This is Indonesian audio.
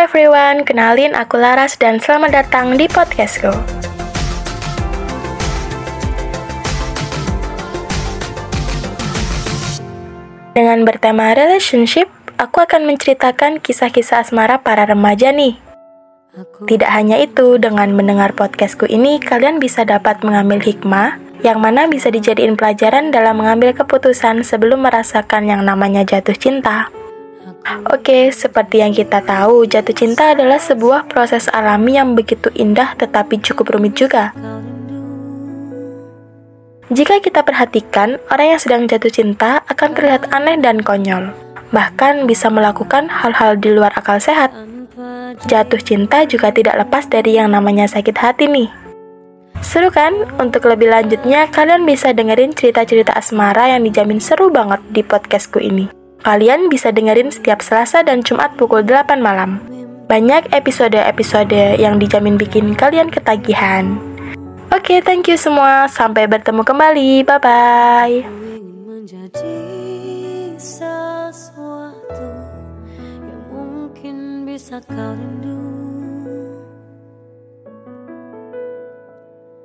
everyone, kenalin aku Laras dan selamat datang di podcastku. Dengan bertema relationship, aku akan menceritakan kisah-kisah asmara para remaja nih. Tidak hanya itu, dengan mendengar podcastku ini, kalian bisa dapat mengambil hikmah yang mana bisa dijadiin pelajaran dalam mengambil keputusan sebelum merasakan yang namanya jatuh cinta. Oke, seperti yang kita tahu, jatuh cinta adalah sebuah proses alami yang begitu indah tetapi cukup rumit juga. Jika kita perhatikan, orang yang sedang jatuh cinta akan terlihat aneh dan konyol, bahkan bisa melakukan hal-hal di luar akal sehat. Jatuh cinta juga tidak lepas dari yang namanya sakit hati nih. Seru kan? Untuk lebih lanjutnya, kalian bisa dengerin cerita-cerita asmara yang dijamin seru banget di podcastku ini. Kalian bisa dengerin setiap Selasa dan Jumat pukul 8 malam. Banyak episode-episode yang dijamin bikin kalian ketagihan. Oke, okay, thank you semua. Sampai bertemu kembali. Bye bye. kau rindu